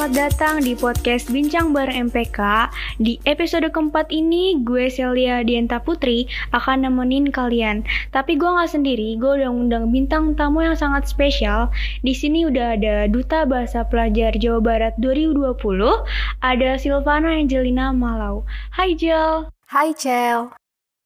selamat datang di podcast Bincang Bareng MPK. Di episode keempat ini, gue Celia Dienta Putri akan nemenin kalian. Tapi gue nggak sendiri, gue udah undang bintang tamu yang sangat spesial. Di sini udah ada Duta Bahasa Pelajar Jawa Barat 2020, ada Silvana Angelina Malau. Hai Jel. Hai Cel.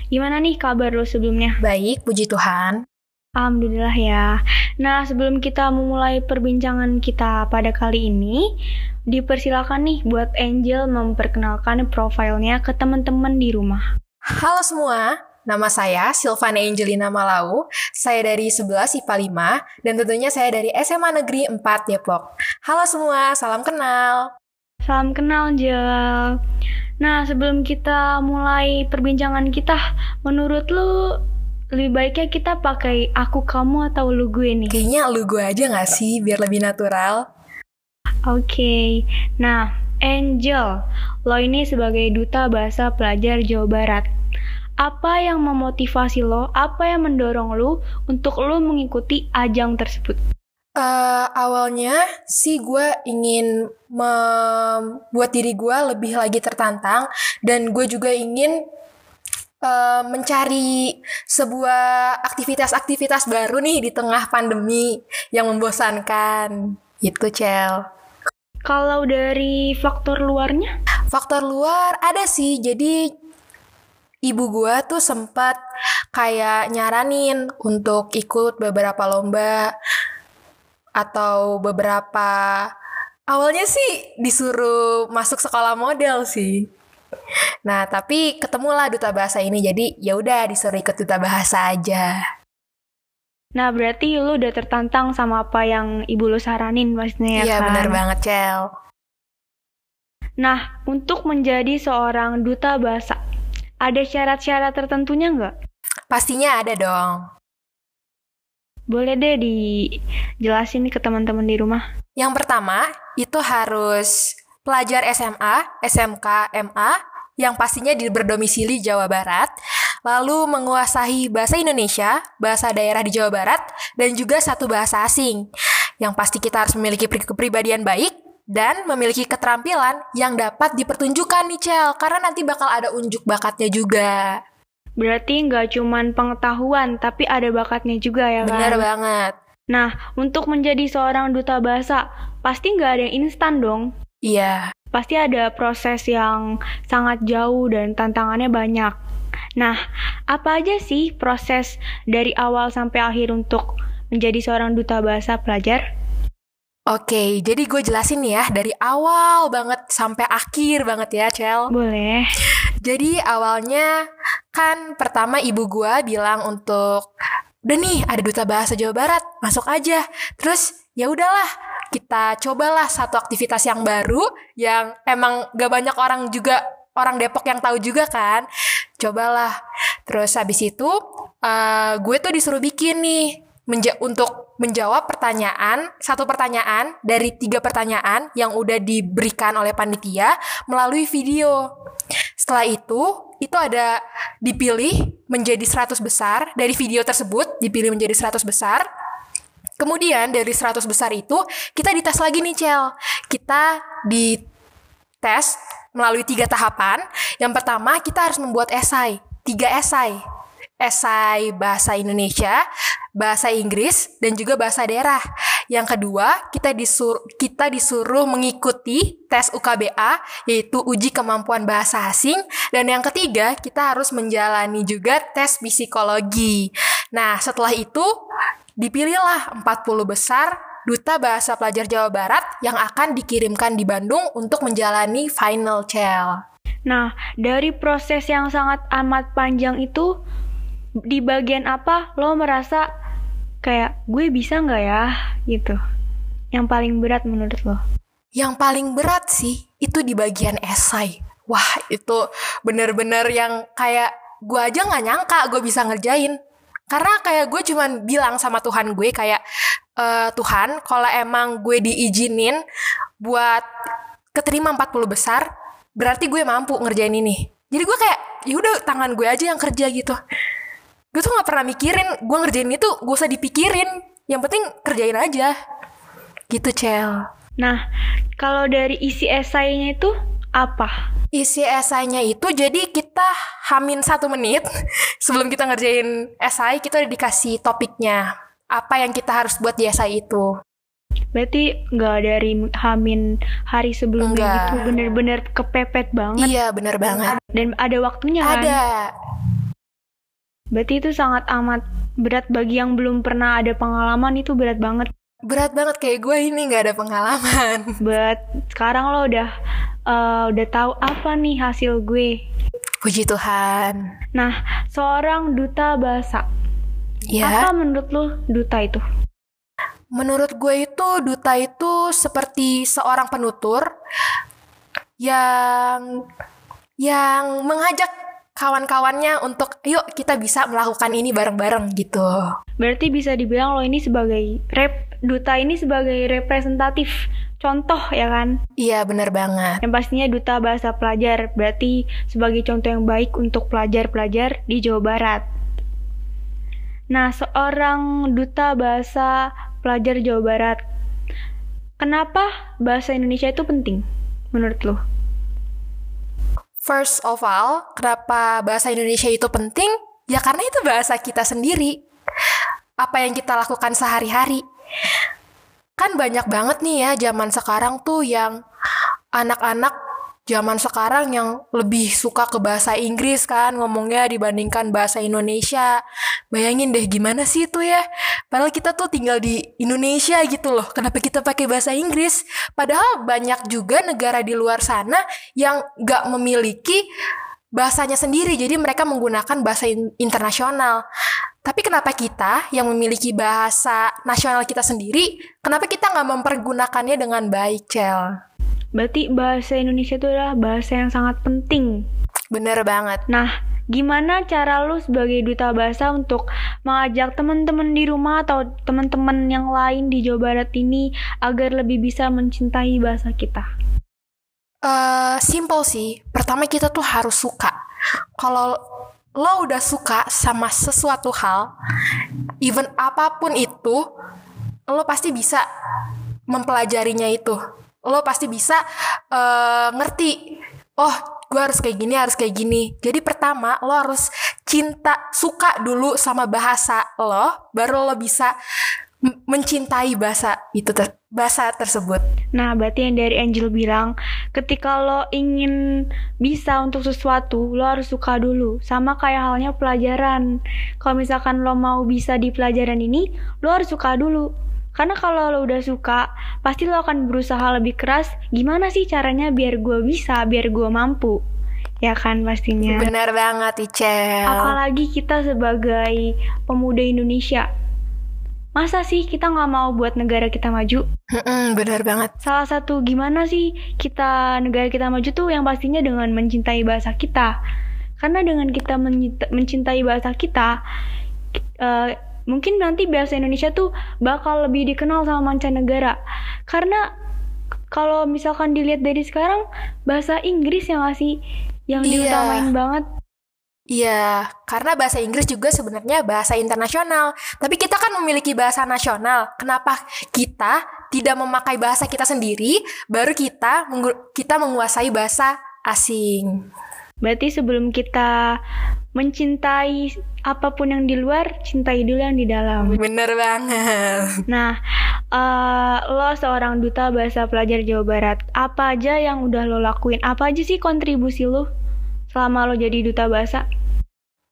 Gimana nih kabar lo sebelumnya? Baik, puji Tuhan. Alhamdulillah ya. Nah, sebelum kita memulai perbincangan kita pada kali ini, dipersilakan nih buat Angel memperkenalkan profilnya ke teman-teman di rumah. Halo semua, nama saya Silvana Angelina Malau. Saya dari 11 IPA 5 dan tentunya saya dari SMA Negeri 4 Depok. Halo semua, salam kenal. Salam kenal, Angel. Nah, sebelum kita mulai perbincangan kita, menurut lu lebih baiknya kita pakai aku kamu atau lu gue nih? Kayaknya lu gue aja gak sih biar lebih natural. Oke, okay. nah Angel, lo ini sebagai duta bahasa pelajar Jawa Barat. Apa yang memotivasi lo, apa yang mendorong lo untuk lo mengikuti ajang tersebut? Uh, awalnya sih gue ingin membuat diri gue lebih lagi tertantang dan gue juga ingin uh, mencari sebuah aktivitas-aktivitas baru nih di tengah pandemi yang membosankan. Itu Cel. Kalau dari faktor luarnya? Faktor luar ada sih. Jadi ibu gua tuh sempat kayak nyaranin untuk ikut beberapa lomba atau beberapa awalnya sih disuruh masuk sekolah model sih Nah, tapi ketemulah duta bahasa ini. Jadi ya udah disuruh ikut duta bahasa aja. Nah, berarti lu udah tertantang sama apa yang ibu lu saranin pastinya ya Iya, kan? bener banget, Cel. Nah, untuk menjadi seorang duta bahasa, ada syarat-syarat tertentunya nggak? Pastinya ada dong. Boleh deh dijelasin ke teman-teman di rumah. Yang pertama, itu harus pelajar SMA, SMK, MA yang pastinya berdomisili Jawa Barat, lalu menguasai bahasa Indonesia, bahasa daerah di Jawa Barat, dan juga satu bahasa asing. Yang pasti kita harus memiliki kepribadian baik dan memiliki keterampilan yang dapat dipertunjukkan nih Cel, karena nanti bakal ada unjuk bakatnya juga. Berarti nggak cuman pengetahuan, tapi ada bakatnya juga ya kan? Bener banget. Nah, untuk menjadi seorang duta bahasa, pasti nggak ada yang instan dong. Iya. Pasti ada proses yang sangat jauh dan tantangannya banyak. Nah, apa aja sih proses dari awal sampai akhir untuk menjadi seorang duta bahasa pelajar? Oke, jadi gue jelasin ya dari awal banget sampai akhir banget ya, Cel. Boleh. Jadi awalnya kan pertama ibu gue bilang untuk udah nih ada duta bahasa Jawa Barat, masuk aja. Terus ya udahlah, kita cobalah satu aktivitas yang baru yang emang gak banyak orang juga orang Depok yang tahu juga kan. Cobalah. Terus habis itu uh, gue tuh disuruh bikin nih menja untuk menjawab pertanyaan satu pertanyaan dari tiga pertanyaan yang udah diberikan oleh panitia melalui video. Setelah itu itu ada dipilih menjadi 100 besar. Dari video tersebut dipilih menjadi 100 besar Kemudian dari 100 besar itu kita dites lagi nih Cel. Kita dites melalui tiga tahapan. Yang pertama kita harus membuat esai, tiga esai. Esai bahasa Indonesia, bahasa Inggris, dan juga bahasa daerah. Yang kedua, kita disuruh kita disuruh mengikuti tes UKBA yaitu uji kemampuan bahasa asing dan yang ketiga, kita harus menjalani juga tes psikologi. Nah, setelah itu Dipilihlah 40 besar duta bahasa pelajar Jawa Barat yang akan dikirimkan di Bandung untuk menjalani final cel. Nah, dari proses yang sangat amat panjang itu, di bagian apa lo merasa kayak gue bisa nggak ya gitu? Yang paling berat menurut lo? Yang paling berat sih itu di bagian esai. Wah itu bener-bener yang kayak gue aja nggak nyangka gue bisa ngerjain. Karena kayak gue cuman bilang sama Tuhan gue kayak e, Tuhan kalau emang gue diizinin buat keterima 40 besar, berarti gue mampu ngerjain ini. Jadi gue kayak ya udah tangan gue aja yang kerja gitu. Gue tuh nggak pernah mikirin gue ngerjain itu gue usah dipikirin. Yang penting kerjain aja. Gitu Cel. Nah, kalau dari isi esainya itu apa? Isi esainya itu jadi kita hamin satu menit sebelum kita ngerjain esai kita udah dikasih topiknya apa yang kita harus buat di esai itu. Berarti nggak dari hamin hari sebelumnya Nggak. gitu, bener-bener kepepet banget. Iya bener banget. Dan ada waktunya kan? Ada. Berarti itu sangat amat berat bagi yang belum pernah ada pengalaman itu berat banget. Berat banget kayak gue ini nggak ada pengalaman. But sekarang lo udah eh, udah tahu apa nih hasil gue. Puji Tuhan. Nah, seorang duta bahasa. Ya. Apa menurut lo duta itu? Menurut gue itu duta itu seperti seorang penutur yang yang mengajak kawan-kawannya untuk yuk kita bisa melakukan ini bareng-bareng gitu. Berarti bisa dibilang lo ini sebagai rep duta ini sebagai representatif contoh ya kan? Iya bener banget. Yang pastinya duta bahasa pelajar berarti sebagai contoh yang baik untuk pelajar-pelajar di Jawa Barat. Nah, seorang duta bahasa pelajar Jawa Barat. Kenapa bahasa Indonesia itu penting menurut lo? First of all, kenapa bahasa Indonesia itu penting? Ya karena itu bahasa kita sendiri. Apa yang kita lakukan sehari-hari. Kan banyak banget nih ya zaman sekarang tuh yang anak-anak zaman sekarang yang lebih suka ke bahasa Inggris kan ngomongnya dibandingkan bahasa Indonesia. Bayangin deh gimana sih itu ya. Padahal kita tuh tinggal di Indonesia gitu loh. Kenapa kita pakai bahasa Inggris? Padahal banyak juga negara di luar sana yang gak memiliki bahasanya sendiri. Jadi mereka menggunakan bahasa in- internasional. Tapi kenapa kita yang memiliki bahasa nasional kita sendiri, kenapa kita nggak mempergunakannya dengan baik, Cel? Berarti bahasa Indonesia itu adalah bahasa yang sangat penting. Bener banget. Nah, gimana cara lu sebagai duta bahasa untuk mengajak teman-teman di rumah atau teman-teman yang lain di Jawa Barat ini agar lebih bisa mencintai bahasa kita? Eh, simple sih. Pertama kita tuh harus suka. Kalau lo udah suka sama sesuatu hal, even apa pun itu, lo pasti bisa mempelajarinya itu. Lo pasti bisa eh, ngerti. Oh, gue harus kayak gini, harus kayak gini. Jadi pertama lo harus cinta, suka dulu sama bahasa lo, baru lo bisa mencintai bahasa itu ter- bahasa tersebut. Nah, berarti yang dari Angel bilang, ketika lo ingin bisa untuk sesuatu, lo harus suka dulu. Sama kayak halnya pelajaran. Kalau misalkan lo mau bisa di pelajaran ini, lo harus suka dulu. Karena kalau lo udah suka, pasti lo akan berusaha lebih keras. Gimana sih caranya biar gue bisa, biar gue mampu? Ya kan pastinya. Benar banget, Icel. Apalagi kita sebagai pemuda Indonesia. Masa sih kita nggak mau buat negara kita maju? Mm-mm, benar banget. Salah satu gimana sih kita negara kita maju tuh yang pastinya dengan mencintai bahasa kita. Karena dengan kita mencintai bahasa kita, eh, mungkin nanti bahasa Indonesia tuh bakal lebih dikenal sama mancanegara. Karena kalau misalkan dilihat dari sekarang bahasa Inggris yang masih yang Iya. diutamain banget. Iya, karena bahasa Inggris juga sebenarnya bahasa internasional. Tapi kita kan memiliki bahasa nasional. Kenapa kita tidak memakai bahasa kita sendiri, baru kita menggu- kita menguasai bahasa asing. Berarti sebelum kita mencintai apa pun yang di luar, cintai dulu yang di dalam. Bener banget. Nah, eh, lo seorang duta bahasa pelajar Jawa Barat. Apa aja yang udah lo lakuin? Apa aja sih kontribusi lo selama lo jadi duta bahasa?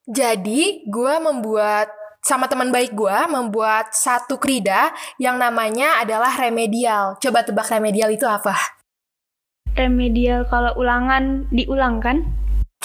Jadi, gue membuat sama teman baik gue membuat satu krida yang namanya adalah remedial. Coba tebak remedial itu apa? Remedial kalau ulangan diulangkan?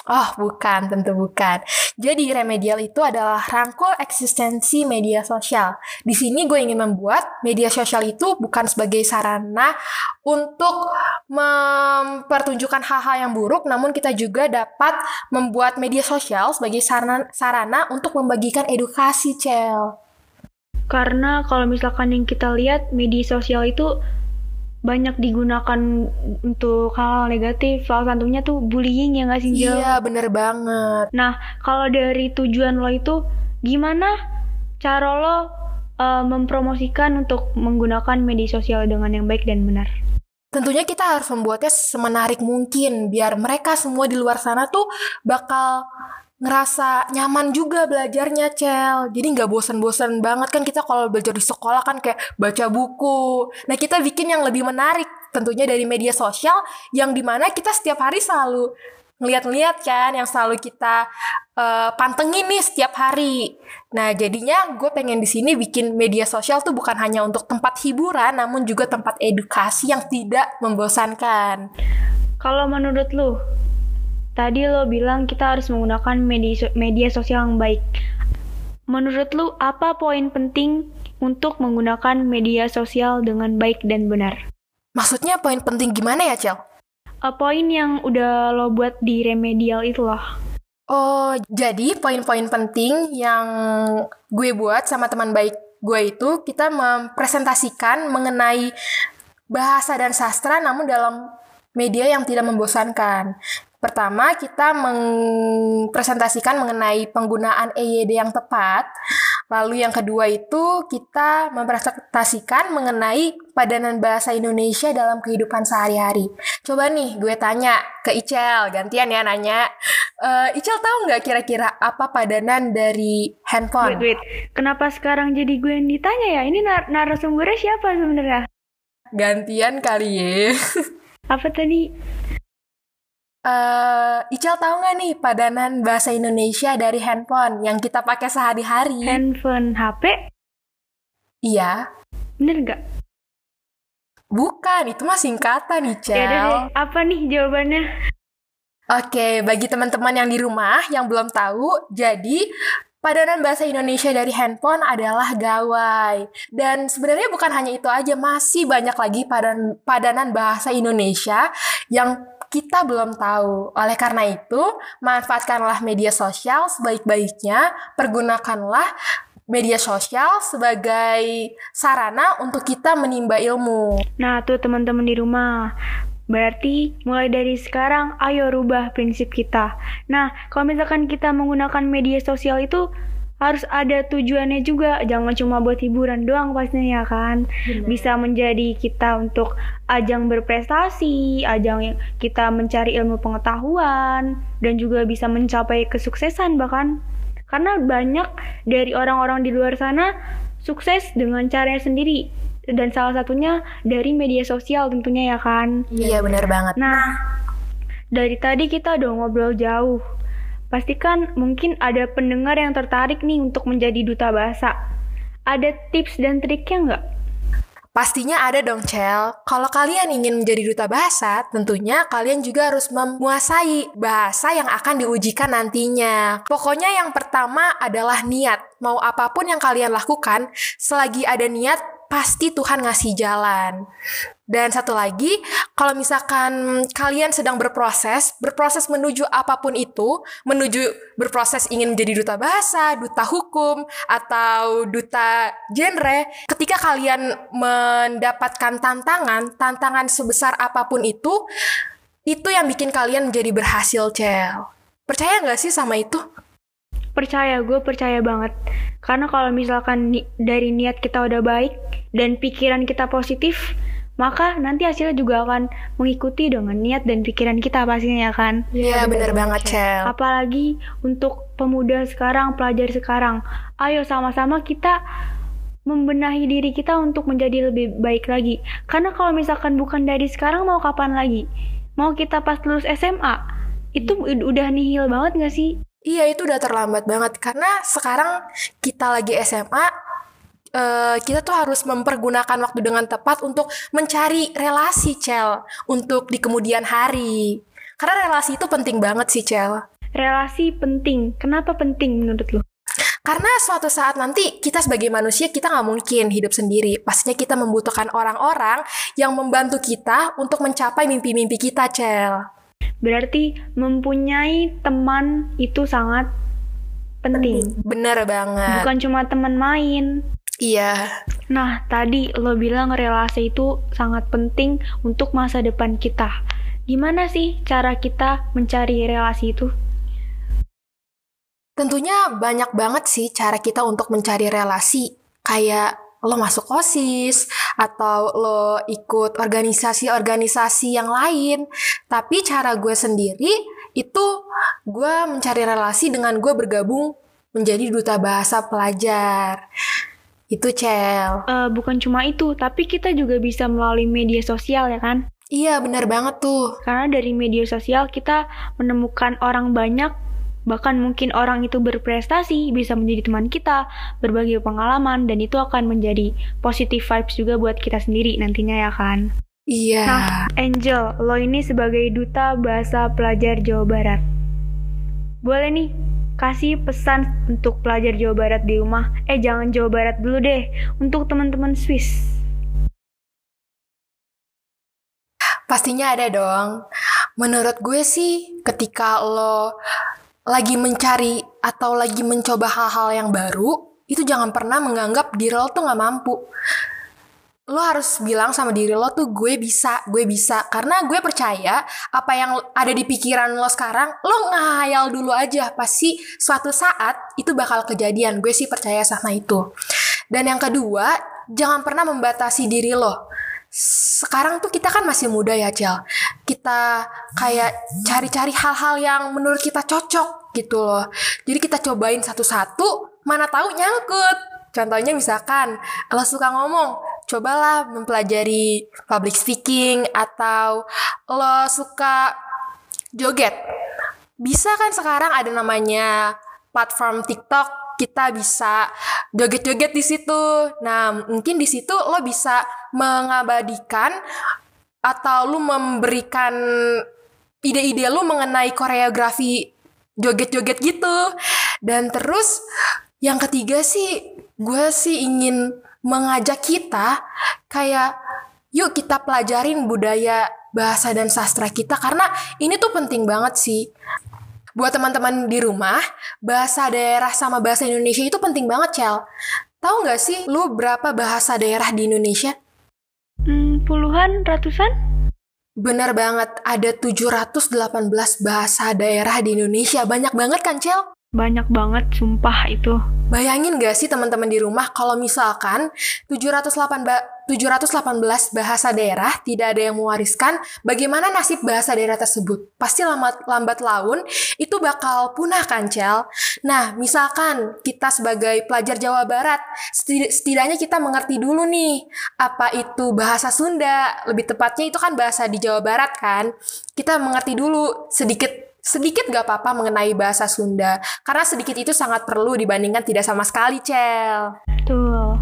Oh, bukan, tentu bukan. Jadi remedial itu adalah rangkul eksistensi media sosial. Di sini gue ingin membuat media sosial itu bukan sebagai sarana untuk mempertunjukkan hal-hal yang buruk, namun kita juga dapat membuat media sosial sebagai sarana, sarana untuk membagikan edukasi, Cel. Karena kalau misalkan yang kita lihat media sosial itu banyak digunakan untuk hal-hal negatif. Salah satunya tuh bullying ya nggak sih, Jel? Iya, bener banget. Nah, kalau dari tujuan lo itu gimana cara lo eh, mempromosikan untuk menggunakan media sosial dengan yang baik dan benar? tentunya kita harus membuatnya semenarik mungkin biar mereka semua di luar sana tuh bakal ngerasa nyaman juga belajarnya Cel jadi nggak bosan-bosan banget kan kita kalau belajar di sekolah kan kayak baca buku nah kita bikin yang lebih menarik tentunya dari media sosial yang di mana kita setiap hari selalu ngeliat-ngeliat kan yang selalu kita uh, pantengin nih setiap hari. Nah jadinya gue pengen di sini bikin media sosial tuh bukan hanya untuk tempat hiburan, namun juga tempat edukasi yang tidak membosankan. Kalau menurut lu, Tadi lo bilang kita harus menggunakan media, media sosial yang baik. Menurut lu apa poin penting untuk menggunakan media sosial dengan baik dan benar? Maksudnya poin penting gimana ya, Cel? Uh, poin yang udah lo buat di remedial itu loh. Oh, jadi poin-poin penting yang gue buat sama teman baik gue itu kita mempresentasikan mengenai bahasa dan sastra namun dalam media yang tidak membosankan. Pertama, kita mempresentasikan mengenai penggunaan EYD yang tepat. Lalu yang kedua itu kita mempresentasikan mengenai padanan bahasa Indonesia dalam kehidupan sehari-hari. Coba nih gue tanya ke Icel, gantian ya nanya. Uh, Icel tahu nggak kira-kira apa padanan dari handphone? Wait, wait. Kenapa sekarang jadi gue yang ditanya ya? Ini nar narasumbernya siapa sebenarnya? Gantian kali ya. apa tadi? Uh, Ical tahu nggak nih padanan bahasa Indonesia dari handphone yang kita pakai sehari-hari? Handphone HP? Iya. Bener nggak? Bukan, itu mah singkatan Ical. Ya deh, apa nih jawabannya? Oke, bagi teman-teman yang di rumah yang belum tahu, jadi Padanan bahasa Indonesia dari handphone adalah gawai. Dan sebenarnya bukan hanya itu aja, masih banyak lagi padan padanan bahasa Indonesia yang kita belum tahu. Oleh karena itu, manfaatkanlah media sosial sebaik-baiknya, pergunakanlah media sosial sebagai sarana untuk kita menimba ilmu. Nah, tuh teman-teman di rumah. Berarti mulai dari sekarang ayo rubah prinsip kita. Nah, kalau misalkan kita menggunakan media sosial itu harus ada tujuannya juga. Jangan cuma buat hiburan doang pastinya ya kan? Bener. bisa menjadi kita untuk ajang berprestasi ajang kita mencari ilmu pengetahuan dan juga bisa mencapai kesuksesan bahkan. Karena banyak dari orang-orang di luar sana sukses dengan caranya sendiri. Dan salah satunya dari media sosial tentunya ya kan? Iya benar banget. Nah dari tadi kita udah ngobrol jauh Pastikan mungkin ada pendengar yang tertarik nih untuk menjadi duta bahasa. Ada tips dan triknya nggak? Pastinya ada dong, Cel. Kalau kalian ingin menjadi duta bahasa, tentunya kalian juga harus menguasai bahasa yang akan diujikan nantinya. Pokoknya yang pertama adalah niat. Mau apa pun yang kalian lakukan, selagi ada niat, pasti Tuhan ngasih jalan. Dan satu lagi, kalau misalkan kalian sedang berproses, berproses menuju apa pun itu, menuju berproses ingin menjadi duta bahasa, duta hukum, atau duta genre, ketika kalian mendapatkan tantangan, tantangan sebesar apa pun itu, itu yang bikin kalian menjadi berhasil, Cel. Percaya nggak sih sama itu? Percaya, gue percaya banget. Karena kalau misalkan ni dari niat kita udah baik dan pikiran kita positif, maka nanti hasilnya juga akan mengikuti dengan niat dan pikiran kita pastinya ya kan. Iya bener banget Cel. Apalagi untuk pemuda sekarang, pelajar sekarang. Ayo sama-sama kita membenahi diri kita untuk menjadi lebih baik lagi. Karena kalau misalkan bukan dari sekarang mau kapan lagi? Mau kita pas lulus SMA? Itu udah nihil banget gak sih? Iya itu udah terlambat banget karena sekarang kita lagi SMA uh, eh, kita tuh harus mempergunakan waktu dengan tepat untuk mencari relasi Cel untuk di kemudian hari. Karena relasi itu penting banget sih Cel. Relasi penting. Kenapa penting menurut lo? Karena suatu saat nanti kita sebagai manusia kita nggak mungkin hidup sendiri. Pastinya kita membutuhkan orang-orang yang membantu kita untuk mencapai mimpi-mimpi kita, Cel. Berarti mempunyai teman itu sangat penting. Bener banget. Bukan cuma teman main. Iya. Nah, tadi lo bilang relasi itu sangat penting untuk masa depan kita. Gimana sih cara kita mencari relasi itu? Tentunya banyak banget sih cara kita untuk mencari relasi. Kayak lo masuk OSIS atau lo ikut organisasi-organisasi yang lain. Tapi cara gue sendiri itu gue mencari relasi dengan gue bergabung menjadi duta bahasa pelajar. Itu Cel. Uh, bukan cuma itu, tapi kita juga bisa melalui media sosial ya kan? Iya benar banget tuh. Karena dari media sosial kita menemukan orang banyak Bahkan mungkin orang itu berprestasi, bisa menjadi teman kita, berbagi pengalaman, dan itu akan menjadi positive vibes juga buat kita sendiri nantinya ya kan? Iya. Nah, Angel, lo ini sebagai duta bahasa pelajar Jawa Barat. Boleh nih, kasih pesan untuk pelajar Jawa Barat di rumah. Eh, jangan Jawa Barat dulu deh, untuk teman-teman Swiss. Pastinya ada dong. Menurut gue sih, ketika lo lagi mencari atau lagi mencoba hal-hal yang baru, itu jangan pernah menganggap diri lo tuh nggak mampu. Lo harus bilang sama diri lo tuh gue bisa, gue bisa. Karena gue percaya apa yang ada di pikiran lo sekarang, lo ngayal dulu aja. Pasti suatu saat itu bakal kejadian. Gue sih percaya sama itu. Dan yang kedua, jangan pernah membatasi diri lo sekarang tuh kita kan masih muda ya Cel kita kayak cari-cari hal-hal yang menurut kita cocok gitu loh jadi kita cobain satu-satu mana tahu nyangkut contohnya misalkan lo suka ngomong cobalah mempelajari public speaking atau lo suka joget bisa kan sekarang ada namanya platform TikTok kita bisa joget-joget di situ. Nah, mungkin di situ lo bisa mengabadikan atau lo memberikan ide-ide lo mengenai koreografi joget-joget gitu. Dan terus yang ketiga sih gue sih ingin mengajak kita kayak yuk kita pelajarin budaya bahasa dan sastra kita karena ini tuh penting banget sih buat teman-teman di rumah, bahasa daerah sama bahasa Indonesia itu penting banget, Cel. Tahu nggak sih lu berapa bahasa daerah di Indonesia? Hmm, puluhan, ratusan? Bener banget, ada 718 bahasa daerah di Indonesia. Banyak banget kan, Cel? Banyak banget, sumpah itu. Bayangin gak sih teman-teman di rumah kalau misalkan 708 ba 718 bahasa daerah tidak ada yang mewariskan, bagaimana nasib bahasa daerah tersebut? Pasti lambat, lambat laun itu bakal punah kan, Cel? Nah, misalkan kita sebagai pelajar Jawa Barat, setidaknya kita mengerti dulu nih, apa itu bahasa Sunda, lebih tepatnya itu kan bahasa di Jawa Barat kan? Kita mengerti dulu sedikit sedikit gak apa-apa mengenai bahasa Sunda. Karena sedikit itu sangat perlu dibandingkan tidak sama sekali, Cel. Betul.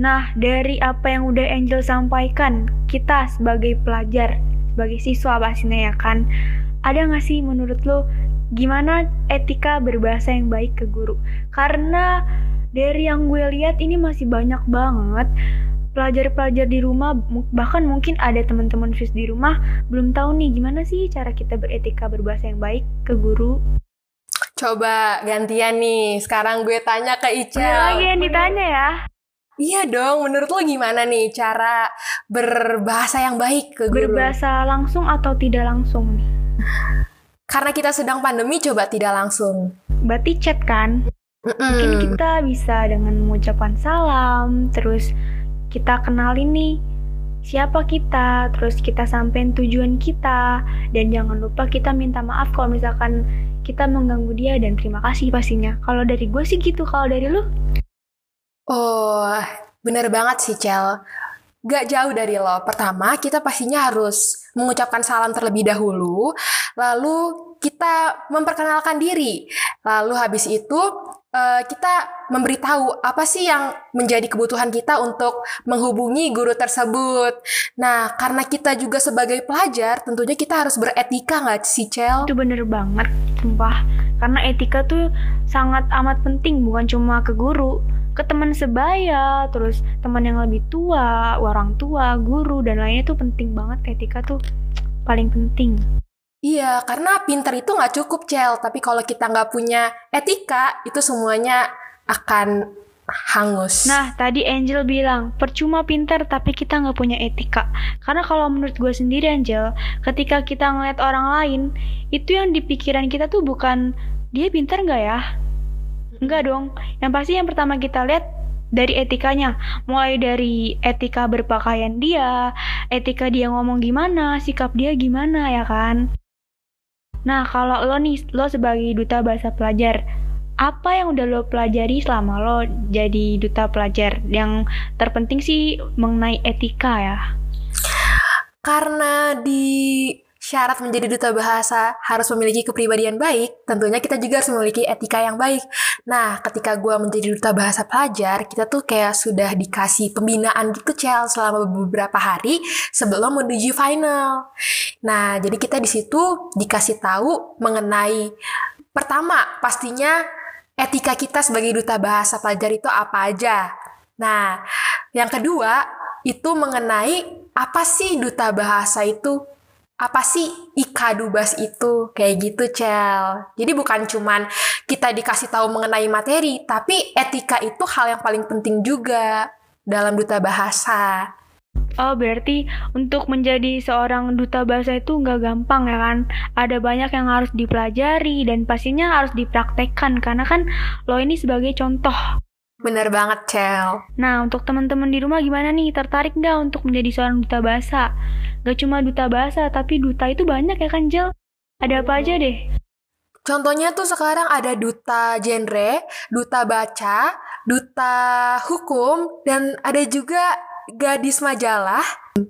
Nah, dari apa yang udah Angel sampaikan, kita sebagai pelajar, sebagai siswa pastinya ya kan, ada gak sih menurut lo gimana etika berbahasa yang baik ke guru? Karena dari yang gue lihat ini masih banyak banget pelajar-pelajar di rumah bahkan mungkin ada teman-teman FIS di rumah belum tahu nih gimana sih cara kita beretika berbahasa yang baik ke guru. Coba gantian nih, sekarang gue tanya ke Ica. lagi yang ditanya ya. Iya dong, menurut lo gimana nih cara berbahasa yang baik ke guru? Berbahasa langsung atau tidak langsung nih? Karena kita sedang pandemi, coba tidak langsung. Berarti chat kan? Mm -mm. Mungkin kita bisa dengan mengucapkan salam, terus kita kenalin nih siapa kita, terus kita sampein tujuan kita, dan jangan lupa kita minta maaf kalau misalkan kita mengganggu dia dan terima kasih pastinya. Kalau dari gue sih gitu, kalau dari lu? Oh, bener banget sih Cel. Gak jauh dari lo. Pertama, kita pastinya harus mengucapkan salam terlebih dahulu, lalu kita memperkenalkan diri. Lalu habis itu uh, kita memberitahu apa sih yang menjadi kebutuhan kita untuk menghubungi guru tersebut. Nah, karena kita juga sebagai pelajar, tentunya kita harus beretika nggak sih, Cel? Itu bener banget, sumpah. Karena etika tuh sangat amat penting, bukan cuma ke guru, ke teman sebaya, terus teman yang lebih tua, orang tua, guru, dan lainnya tuh penting banget. Etika tuh paling penting. Iya, karena pinter itu nggak cukup, Cel. Tapi kalau kita nggak punya etika, itu semuanya akan hangus. Nah, tadi Angel bilang, percuma pinter tapi kita nggak punya etika. Karena kalau menurut gue sendiri, Angel, ketika kita ngeliat orang lain, itu yang di pikiran kita tuh bukan dia pinter nggak ya? Enggak dong. Yang pasti yang pertama kita lihat, dari etikanya, mulai dari etika berpakaian dia, etika dia ngomong gimana, sikap dia gimana ya kan. Nah, kalau lo nih, lo sebagai duta bahasa pelajar, apa yang udah lo pelajari selama lo jadi duta pelajar? Yang terpenting sih mengenai etika ya. Karena di syarat menjadi duta bahasa harus memiliki kepribadian baik, tentunya kita juga harus memiliki etika yang baik. Nah, ketika gue menjadi duta bahasa pelajar, kita tuh kayak sudah dikasih pembinaan gitu, Cel, selama beberapa hari sebelum menuju final. Nah, jadi kita di situ dikasih tahu mengenai pertama, pastinya etika kita sebagai duta bahasa pelajar itu apa aja. Nah, yang kedua itu mengenai apa sih duta bahasa itu apa sih ikadubas itu? Kayak gitu cel. Jadi bukan cuman kita dikasih tahu mengenai materi tapi etika itu hal yang paling penting juga dalam duta bahasa. Oh berarti untuk menjadi seorang duta bahasa itu nggak gampang ya kan? Ada banyak yang harus dipelajari dan pastinya harus dipraktekkan. Karena kan lo ini sebagai contoh Bener banget, Cel. Nah, untuk teman-teman di rumah gimana nih? Tertarik nggak untuk menjadi seorang duta bahasa? Gak cuma duta bahasa, tapi duta itu banyak ya kan, Jel? Ada apa aja deh? Contohnya tuh sekarang ada duta genre, duta baca, duta hukum, dan ada juga gadis majalah.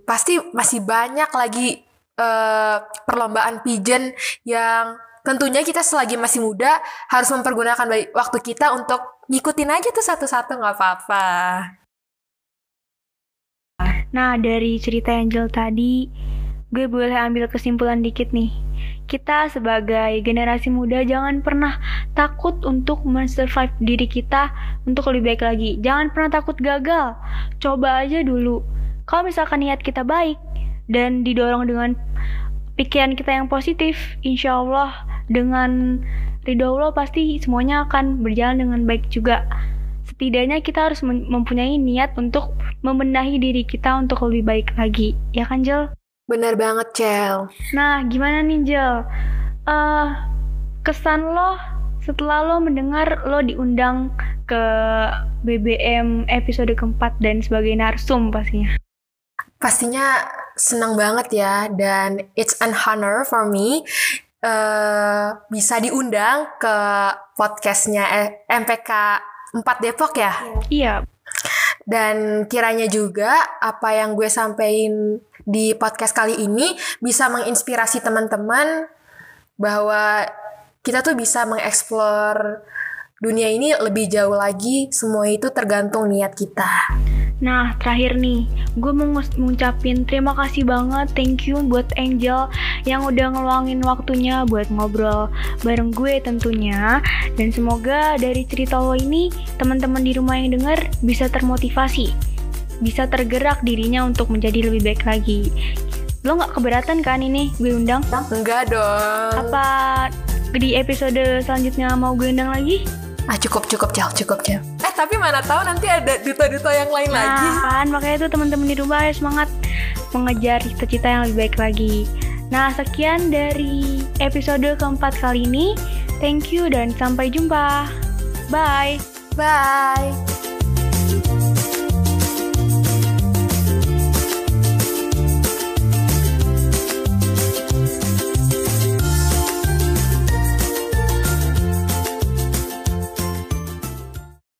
Pasti masih banyak lagi uh, perlombaan pigeon yang tentunya kita selagi masih muda harus mempergunakan waktu kita untuk ngikutin aja tuh satu-satu nggak apa-apa. Nah dari cerita Angel tadi, gue boleh ambil kesimpulan dikit nih. Kita sebagai generasi muda jangan pernah takut untuk men-survive diri kita untuk lebih baik lagi. Jangan pernah takut gagal. Coba aja dulu. Kalau misalkan niat kita baik dan didorong dengan pikiran kita yang positif, insya Allah dengan ridho Allah pasti semuanya akan berjalan dengan baik juga. Setidaknya kita harus mempunyai niat untuk membenahi diri kita untuk lebih baik lagi. Ya kan, Jel? Benar banget, Cel. Nah, gimana nih, Jel? Uh, kesan lo setelah lo mendengar lo diundang ke BBM episode keempat dan sebagai narsum pastinya. Pastinya senang banget ya dan it's an honor for me uh, bisa diundang ke podcastnya eh, MPK 4 Depok ya? Iya. Dan kiranya juga apa yang gue sampaikan di podcast kali ini bisa menginspirasi teman-teman bahwa kita tuh bisa mengeksplor dunia ini lebih jauh lagi. Semua itu tergantung niat kita. Nah, terakhir nih, gue mau ngucapin terima kasih banget, thank you buat Angel yang udah ngeluangin waktunya buat ngobrol bareng gue tentunya. Dan semoga dari cerita lo ini, teman-teman di rumah yang denger bisa termotivasi, bisa tergerak dirinya untuk menjadi lebih baik lagi. Lo gak keberatan kan ini gue undang? Enggak dong. Apa di episode selanjutnya mau gue undang lagi? Ah cukup cukup jauh cukup jauh. Eh tapi mana tahu nanti ada duta-duta yang lain nah, lagi. kan makanya itu teman-teman di rumah harus semangat mengejar cita-cita yang lebih baik lagi. Nah sekian dari episode keempat kali ini. Thank you dan sampai jumpa. Bye. Bye.